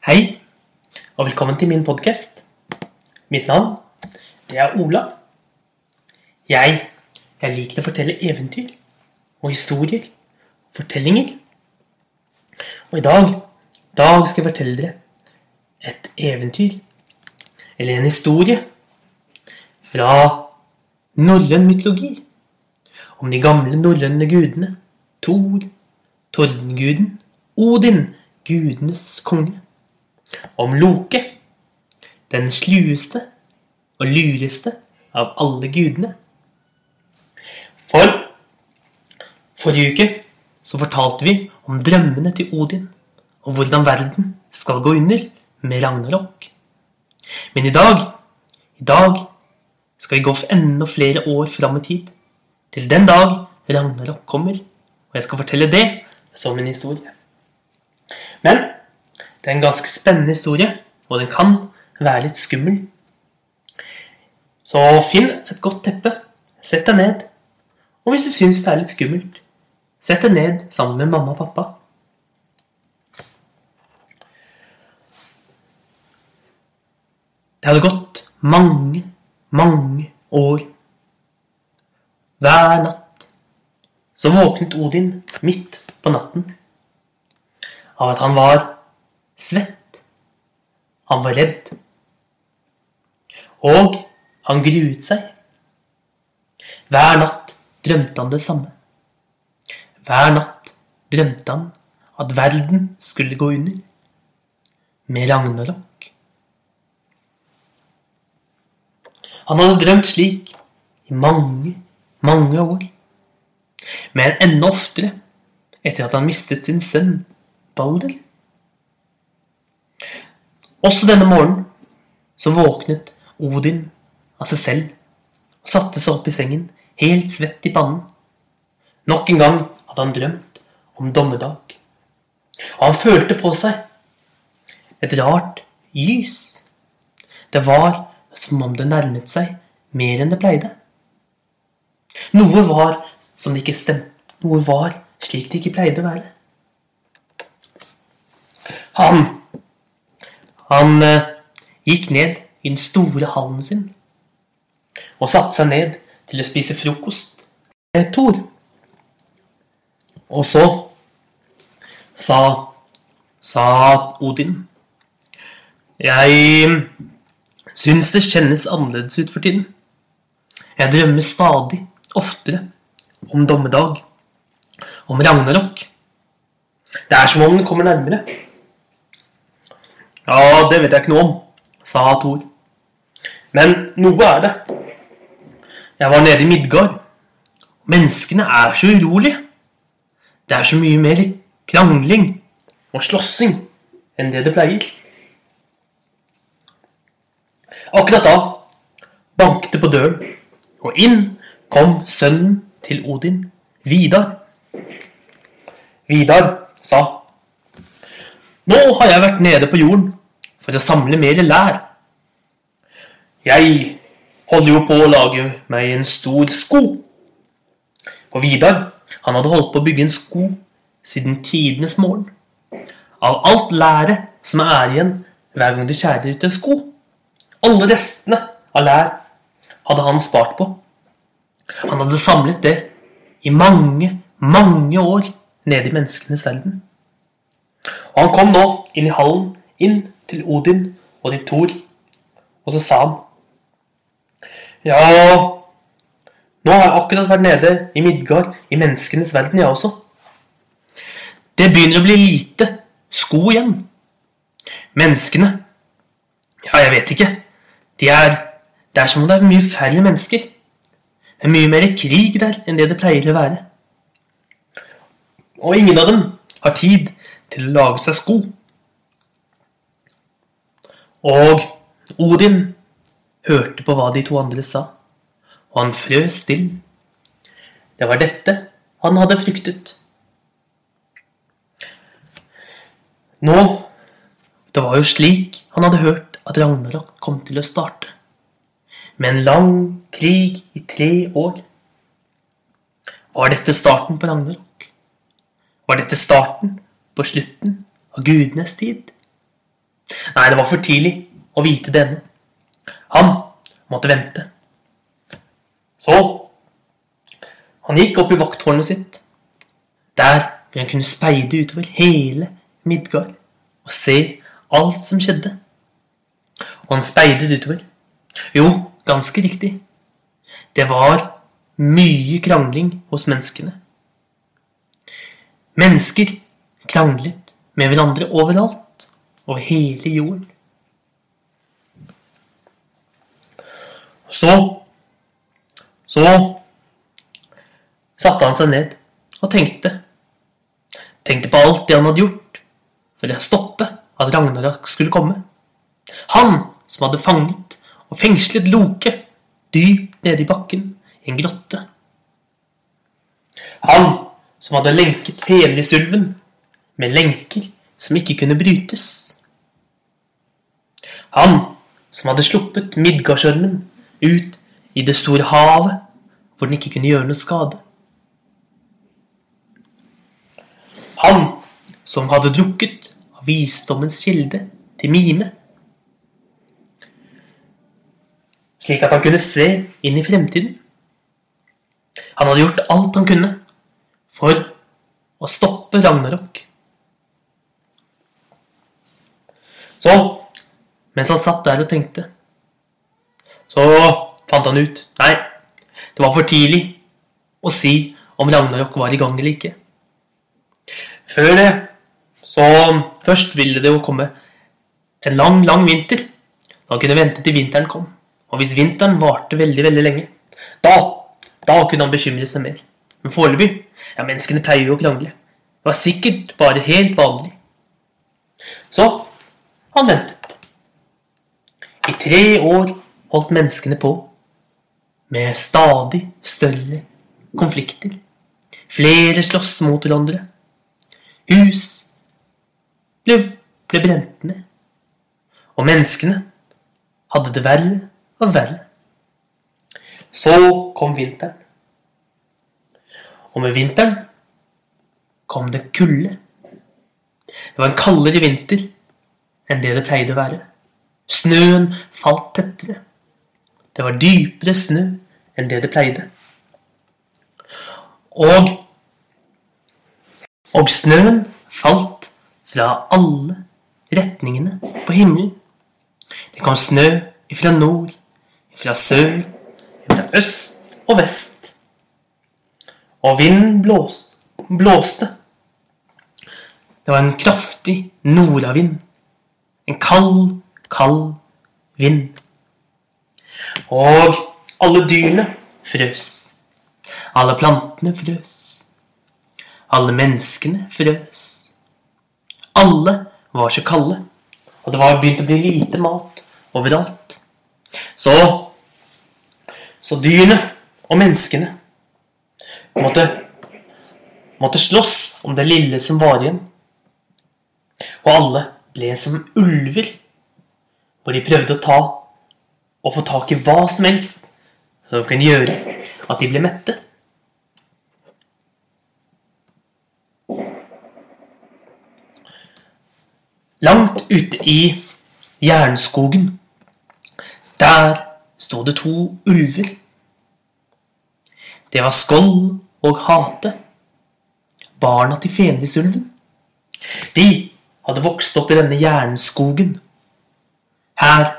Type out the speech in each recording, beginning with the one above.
Hei, og velkommen til min podkast. Mitt navn det er Ola. Jeg, jeg liker å fortelle eventyr og historier. Fortellinger. Og i dag, dag skal jeg fortelle dere et eventyr. Eller en historie fra norrøn mytologi. Om de gamle norrøne gudene. Thor, tordenguden, Odin, gudenes konge. Om Loke, den slueste og lureste av alle gudene. For forrige uke så fortalte vi om drømmene til Odin, og hvordan verden skal gå under med Ragnarok. Men i dag, i dag skal vi gå for enda flere år fram i tid. Til den dag Ragnarok kommer. Og jeg skal fortelle det som en historie. Men det er en ganske spennende historie, og den kan være litt skummel. Så finn et godt teppe, sett deg ned. Og hvis du syns det er litt skummelt, sett deg ned sammen med mamma og pappa. Det hadde gått mange, mange år. Hver natt så våknet Odin midt på natten av at han var svett. Han var redd. Og han gruet seg. Hver natt drømte han det samme. Hver natt drømte han at verden skulle gå under. Med Ragnarok. Han hadde drømt slik i mange, mange år. Men enda oftere etter at han mistet sin sønn Balder. Også denne morgenen så våknet Odin av seg selv og satte seg opp i sengen, helt svett i pannen. Nok en gang hadde han drømt om dommedag. Og han følte på seg et rart lys. Det var som om det nærmet seg mer enn det pleide. Noe var som det ikke stemte. Noe var slik det ikke pleide å være. Han Han eh, gikk ned i den store hallen sin og satte seg ned til å spise frokost med Thor. Og så sa, sa Odin Jeg syns det kjennes annerledes ut for tiden. Jeg drømmer stadig oftere om dommedag, om Ragnarok. Det er som om den kommer nærmere. Ja, det vet jeg ikke noe om, sa Thor. Men noe er det. Jeg var nede i Midgard. Menneskene er så urolige. Det er så mye mer krangling og slåssing enn det det pleier. Akkurat da banket det på døren, og inn kom sønnen til Odin, Vidar. Vidar sa Nå har jeg vært nede på jorden for å samle mer lær. Jeg holder jo på å lage meg en stor sko. Og Vidar, han hadde holdt på å bygge en sko siden tidenes morgen. Av alt læret som er igjen hver gang du skjærer ut en sko. Alle restene av lær hadde han spart på. Han hadde samlet det i mange, mange år nede i menneskenes verden. Og han kom nå inn i hallen, inn til Odin og til Thor, og så sa han Ja, nå har jeg akkurat vært nede i Midgard, i menneskenes verden, jeg også. Det begynner å bli lite sko igjen. Menneskene Ja, jeg vet ikke. De er Det er som om det er mye færre mennesker. Det er mye mer krig der enn det det pleier å være. Og ingen av dem har tid til å lage seg sko. Og Odin hørte på hva de to andre sa, og han frøs stille. Det var dette han hadde fryktet. Nå Det var jo slik han hadde hørt at Ragnarok kom til å starte. Med en lang krig i tre år. Var dette starten på Ragnarok? Var dette starten på slutten av gudenes tid? Nei, det var for tidlig å vite det ennå. Han måtte vente. Så han gikk opp i vakttårnet sitt, der han kunne speide utover hele Midgard og se alt som skjedde. Og han speidet utover. Jo, ganske riktig. Det var mye krangling hos menneskene. Mennesker kranglet med hverandre overalt, over hele jorden. Så Så satte han seg ned og tenkte. Tenkte på alt det han hadde gjort for å stoppe at Ragnarok skulle komme. Han som hadde fanget og fengslet Loke dypt nede i bakken i en grotte. Han som hadde lenket Fenrisulven med lenker som ikke kunne brytes. Han som hadde sluppet Midgardsormen ut i det store havet hvor den ikke kunne gjøre noe skade. Han som hadde drukket av visdommens kilde til Mime. Slik at han kunne se inn i fremtiden. Han hadde gjort alt han kunne for å stoppe Ragnarok. Så, mens han satt der og tenkte, så fant han ut Nei, det var for tidlig å si om Ragnarok var i gang eller ikke. Før det så først ville det jo komme en lang, lang vinter. Da kunne han vente til vinteren kom. Og hvis vinteren varte veldig, veldig lenge, da, da kunne han bekymre seg mer. Men foreløpig Ja, menneskene pleier jo å krangle. Det var sikkert bare helt vanlig. Så han ventet. I tre år holdt menneskene på med stadig større konflikter. Flere sloss mot hverandre. Hus ble, ble brent ned. Og menneskene hadde det verre og verre. Så kom vinteren. Og med vinteren kom det kulde. Det var en kaldere vinter enn det det pleide å være. Snøen falt tettere. Det var dypere snø enn det det pleide. Og Og snøen falt fra alle retningene på himmelen. Det kom snø fra nord, fra sør, fra øst og vest. Og vinden blåste. blåste. Det var en kraftig nordavind. En kald, kald vind. Og alle dyrene frøs. Alle plantene frøs. Alle menneskene frøs. Alle var så kalde, og det var begynt å bli lite mat overalt. Så Så dyrene og menneskene måtte, måtte slåss om det lille som var igjen. Og alle ble som ulver, hvor de prøvde å ta og få tak i hva som helst som kunne gjøre at de ble mette. Langt ute i jernskogen, der sto det to ulver. Det var skold og Hate, barna til Fenrisulven. De hadde vokst opp i denne jernskogen. Her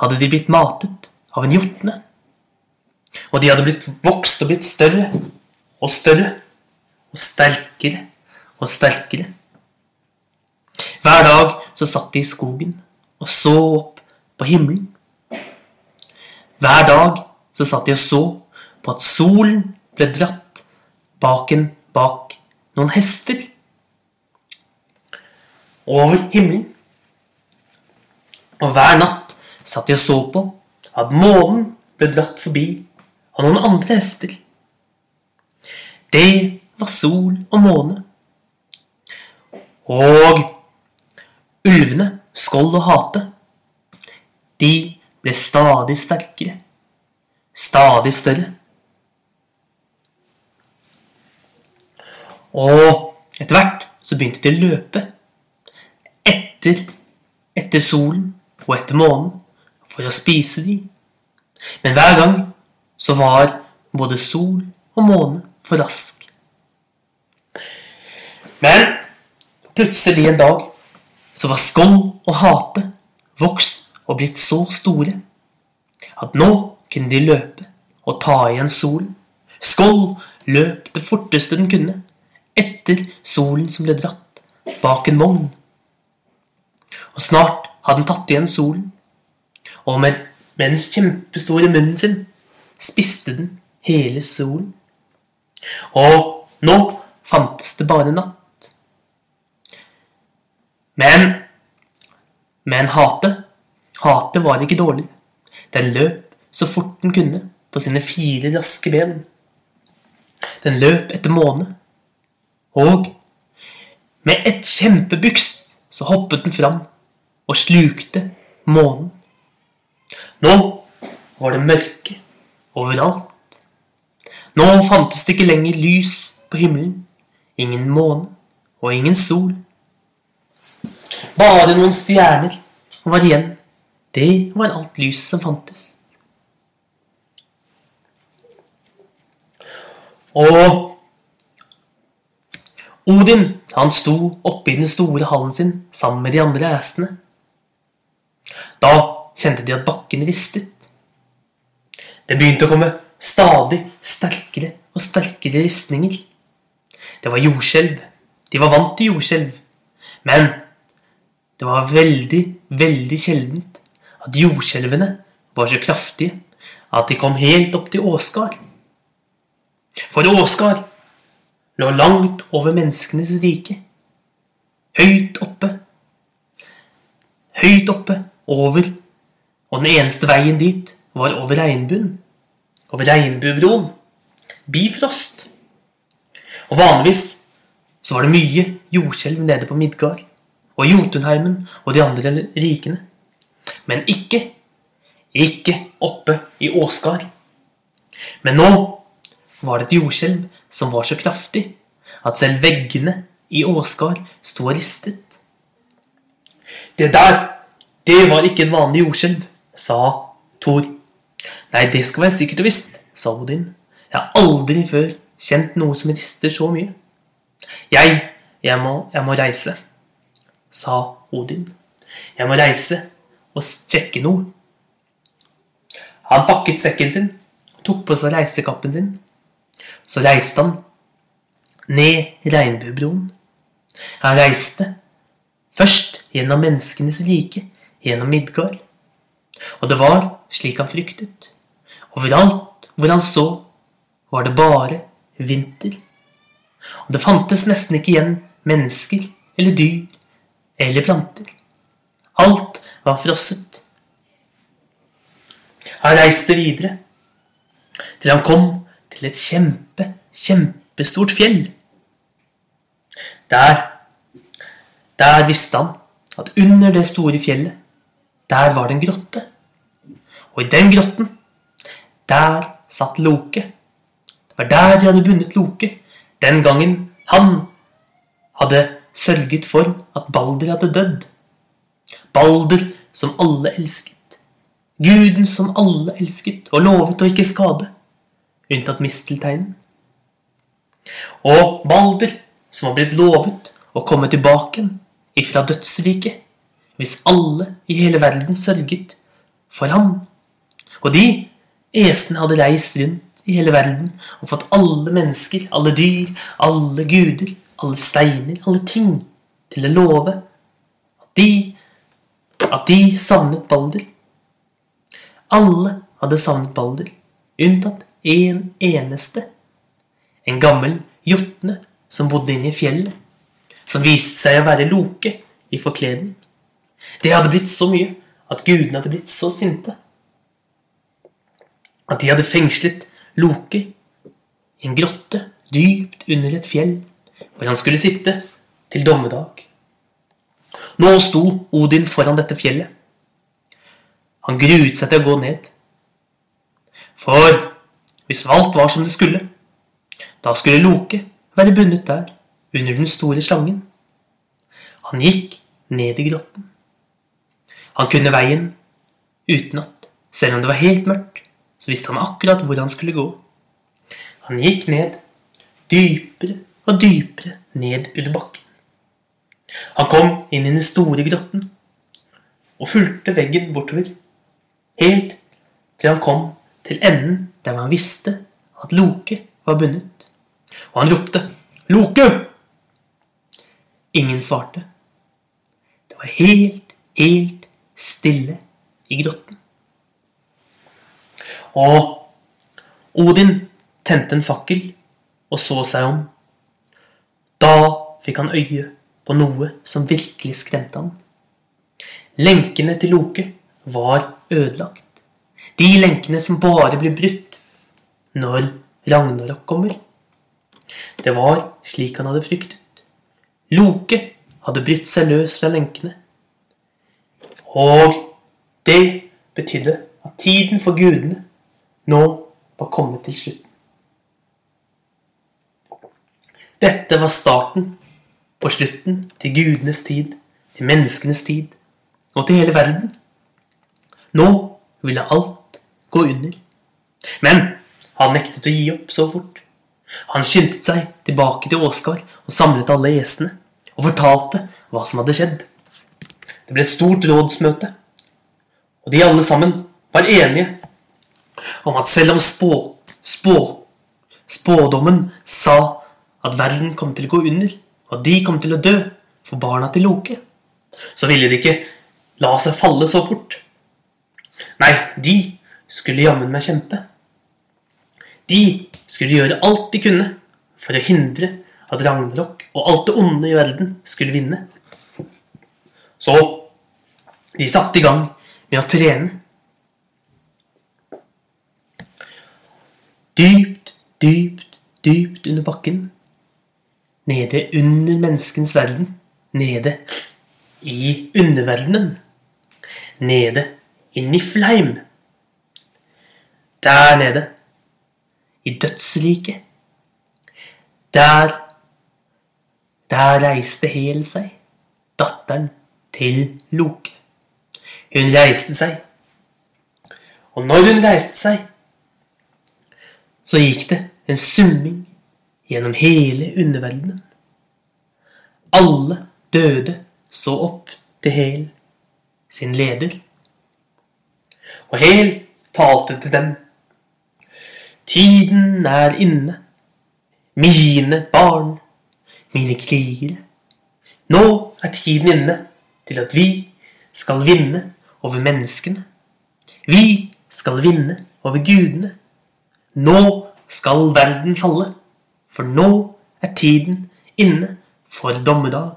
hadde de blitt matet av en jotne. Og de hadde blitt vokst og blitt større og større og sterkere og sterkere. Hver dag så satt de i skogen og så opp på himmelen. Hver dag så satt de og så på at solen ble dratt bak en bak noen hester over himmelen. Og hver natt satt de og så på at månen ble dratt forbi av noen andre hester. Det var sol og måne. Og ulvene, Skold og Hate, de ble stadig sterkere, stadig større. Og etter hvert så begynte de å løpe etter etter solen og etter månen for å spise de. Men hver gang så var både sol og måne for rask. Men plutselig en dag så var Skål og Hate vokst og blitt så store at nå kunne de løpe og ta igjen solen. Skål løp det forteste den kunne, etter solen som ble dratt bak en vogn. Og snart hadde den tatt igjen solen, og med, med den kjempestore munnen sin spiste den hele solen. Og nå fantes det bare natt. Men Men hate Hate var ikke dårlig. Den løp så fort den kunne på sine fire raske ben. Den løp etter måne. Og med et kjempebyks så hoppet den fram og slukte månen. Nå var det mørke overalt. Nå fantes det ikke lenger lys på himmelen, ingen måne og ingen sol. Bare noen stjerner var igjen. Det var alt lyset som fantes. Og Odin han sto oppe i den store hallen sin sammen med de andre æsene. Da kjente de at bakken ristet. Det begynte å komme stadig sterkere og sterkere ristninger. Det var jordskjelv. De var vant til jordskjelv. Men det var veldig, veldig sjeldent at jordskjelvene var så kraftige at de kom helt opp til Åsgard. For Åsgard lå langt over menneskenes rike. Høyt oppe. Høyt oppe over, og den eneste veien dit var over regnbuen. Over regnbuebroen. Bifrost. Og vanligvis så var det mye jordskjelv nede på Midgard og Jotunheimen og de andre rikene. Men ikke, ikke oppe i Åsgard. Men nå var det et jordskjelv som var så kraftig at selv veggene i Åsgard sto og ristet. Det der, det var ikke en vanlig jordskjelv, sa Thor. Nei, det skal være sikkert og visst, sa Odin. Jeg har aldri før kjent noe som rister så mye. Jeg, jeg må, jeg må reise, sa Odin. Jeg må reise og sjekke noe. Han pakket sekken sin, tok på seg reisekappen sin. Så reiste han ned Regnbuebroen. Han reiste først gjennom menneskenes rike, gjennom Midgard. Og det var slik han fryktet. Overalt hvor han så, var det bare vinter. Og det fantes nesten ikke igjen mennesker eller dyr eller planter. Alt var frosset. Han reiste videre til han kom til et kjempe, kjempestort fjell. Der, der visste han at under det store fjellet, der var det en grotte. Og i den grotten, der satt Loke. Det var der de hadde bundet Loke den gangen han hadde sørget for at Balder hadde dødd. Balder som alle elsket. Guden som alle elsket og lovet å ikke skade, unntatt mistelteinen. Og Balder som var blitt lovet å komme tilbake ifra dødsriket hvis alle i hele verden sørget for ham. Og de esene hadde reist rundt i hele verden og fått alle mennesker, alle dyr, alle guder, alle steiner, alle ting til å love at de, at de savnet Balder. Alle hadde savnet Balder, unntatt en eneste. En gammel jotne som bodde inne i fjellet, som viste seg å være Loke i forkledning. Det hadde blitt så mye at gudene hadde blitt så sinte. At de hadde fengslet Loke i en grotte dypt under et fjell, hvor han skulle sitte til dommedag. Nå sto Odin foran dette fjellet. Han gruet seg til å gå ned. For hvis alt var som det skulle, da skulle Loke være bundet der, under den store slangen. Han gikk ned i grotten. Han kunne veien utenat. Selv om det var helt mørkt, så visste han akkurat hvor han skulle gå. Han gikk ned, dypere og dypere ned under bakken. Han kom inn i den store grotten og fulgte veggen bortover, helt til han kom til enden der han visste at Loke var bundet. Og han ropte 'Loke!' Ingen svarte. Det var helt, helt stille i grotten. Og Odin tente en fakkel og så seg om. Da fikk han øye på noe som virkelig skremte ham. Lenkene til Loke var ødelagt. De lenkene som bare blir brutt når Ragnarok kommer. Det var slik han hadde fryktet. Loke hadde brutt seg løs fra lenkene. Og det betydde at tiden for gudene nå var kommet til slutten. Dette var starten på slutten til gudenes tid, til menneskenes tid og til hele verden. Nå ville alt gå under. Men han nektet å gi opp så fort. Han skyndte seg tilbake til Åsgard og samlet alle gjestene og fortalte hva som hadde skjedd. Det ble et stort rådsmøte, og de alle sammen var enige om at selv om spå, spå, spådommen sa at verden kom til å gå under, og de kom til å dø for barna til Loke, så ville de ikke la seg falle så fort. Nei, de skulle jammen meg kjempe. De skulle gjøre alt de kunne for å hindre at Ragnarok og alt det onde i verden skulle vinne. Så de satte i gang med å trene. Dypt, dypt, dypt under bakken Nede under menneskens verden. Nede i underverdenen. Nede i Niflheim. Der nede. I dødsriket. Der Der reiste Hel seg, datteren til Loke. Hun reiste seg. Og når hun reiste seg, så gikk det en summing gjennom hele underverdenen. Alle døde så opp til Hel, sin leder. Og Hel talte til dem. Tiden er inne, mine barn, mine krigere. Nå er tiden inne til at vi skal vinne over menneskene. Vi skal vinne over gudene. Nå skal verden falle. For nå er tiden inne for dommedag.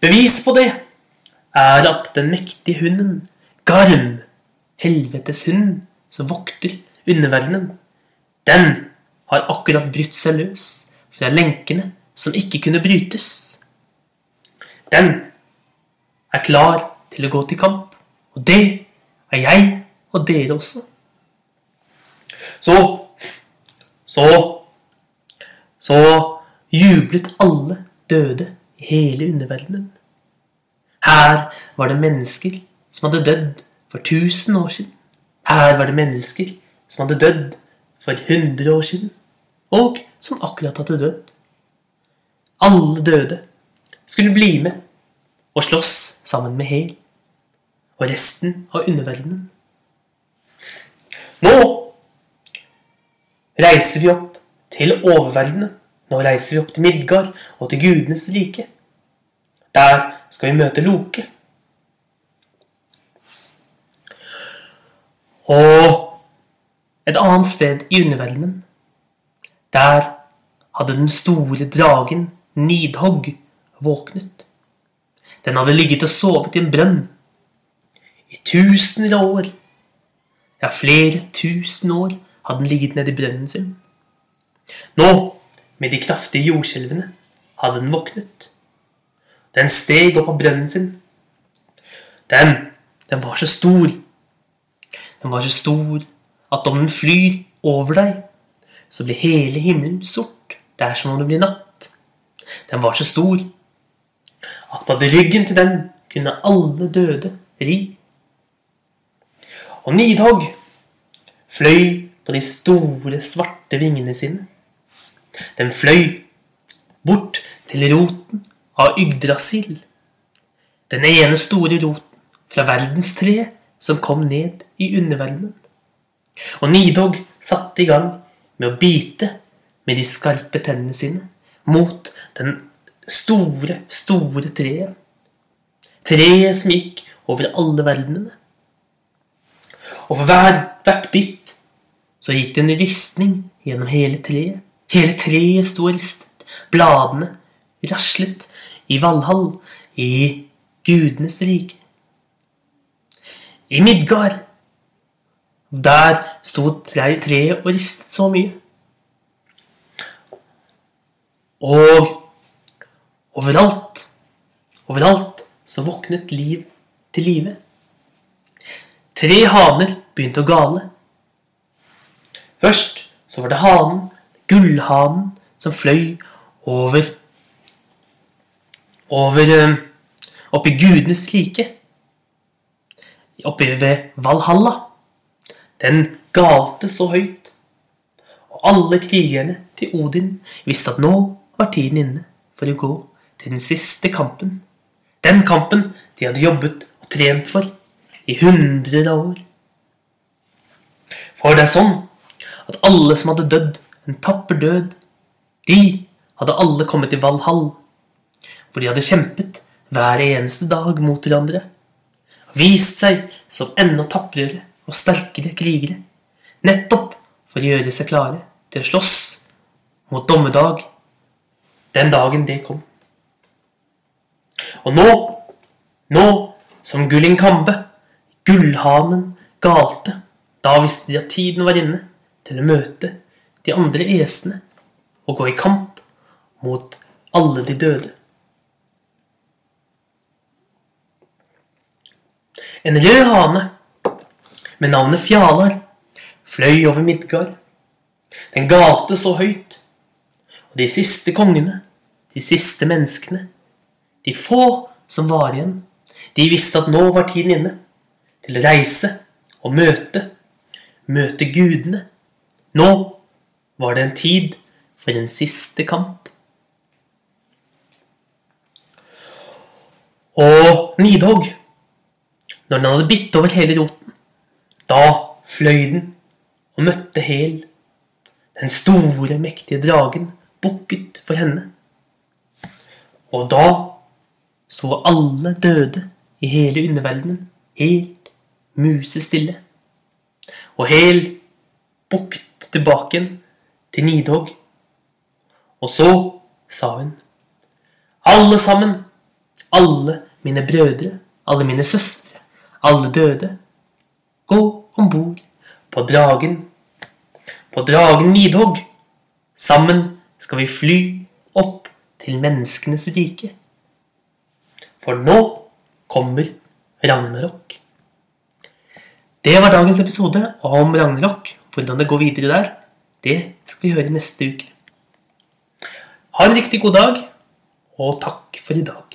Bevis på det er at den mektige hunden, Garm, helveteshunden som vokter underverdenen, den har akkurat brutt seg løs fra lenkene som ikke kunne brytes. Den er klar til å gå til kamp, og det er jeg og dere også. Så så Så jublet alle døde i hele underverdenen. Her var det mennesker som hadde dødd for 1000 år siden. Her var det mennesker som hadde dødd for 100 år siden, og som akkurat hadde dødd. Alle døde skulle bli med og slåss sammen med Hel og resten av underverdenen. Nå reiser vi opp til oververdenen. Nå reiser vi opp til Midgard og til gudenes rike. Der skal vi møte Loke. Og et annet sted i underverdenen, der hadde den store dragen Nidhogg våknet. Den hadde ligget og sovet i en brønn i tusener av år. Ja, flere tusen år hadde den ligget nede i brønnen sin. Nå, med de kraftige jordskjelvene, hadde den våknet. Den steg opp av brønnen sin. Den, den var så stor. Den var så stor at om den flyr over deg, så blir hele himmelen sort. Det er som om det blir natt. Den var så stor at på ryggen til den kunne alle døde ri. Og Nidhogg fløy på de store, svarte vingene sine. Den fløy bort til roten av Yggdrasil. Den ene store roten fra verdenstreet som kom ned i underverdenen. Og Nidhogg satte i gang med å bite med de skarpe tennene sine mot den store, store treet. Treet som gikk over alle verdenene. Og for hver, hvert bitt så gikk det en ristning gjennom hele treet. Hele treet sto ristet. Bladene raslet i Valhall, i gudenes rike. I Midgard, der sto treet og ristet så mye. Og overalt, overalt så våknet liv til live. Tre haner begynte å gale. Først så var det hanen, gullhanen, som fløy over Over eh, i gudenes rike. Oppe ved Valhalla. Den galte så høyt. Og alle krigerne til Odin visste at nå var tiden inne for å gå til den siste kampen. Den kampen de hadde jobbet og trent for i hundrer av år. For det er sånn at alle som hadde dødd en tapper død, de hadde alle kommet til Valhall, hvor de hadde kjempet hver eneste dag mot hverandre. Vist seg som enda taprere og sterkere krigere, nettopp for å gjøre seg klare til å slåss mot dommedag den dagen det kom. Og nå, nå som Gulling Kambe, gullhanen, galte, da visste de at tiden var inne til å møte de andre esene og gå i kamp mot alle de døde. En rød hane med navnet Fjalar fløy over Midgard. Den galte så høyt og de siste kongene, de siste menneskene, de få som var igjen, de visste at nå var tiden inne til å reise og møte, møte gudene. Nå var det en tid for en siste kamp. Og Nidhogg, når den hadde bitt over hele roten, da fløy den og møtte Hel, den store, mektige dragen bukket for henne. Og da sto alle døde i hele underverdenen helt musestille. Og Hel bukket tilbake igjen til Nidhogg. Og så sa hun Alle sammen, alle mine brødre, alle mine søstre, alle døde, gå om bord på dragen, på dragen Nidhogg. Sammen skal vi fly opp til menneskenes rike. For nå kommer Ragnarok. Det var dagens episode om Ragnarok. Hvordan det går videre der, det skal vi høre neste uke. Ha en riktig god dag, og takk for i dag.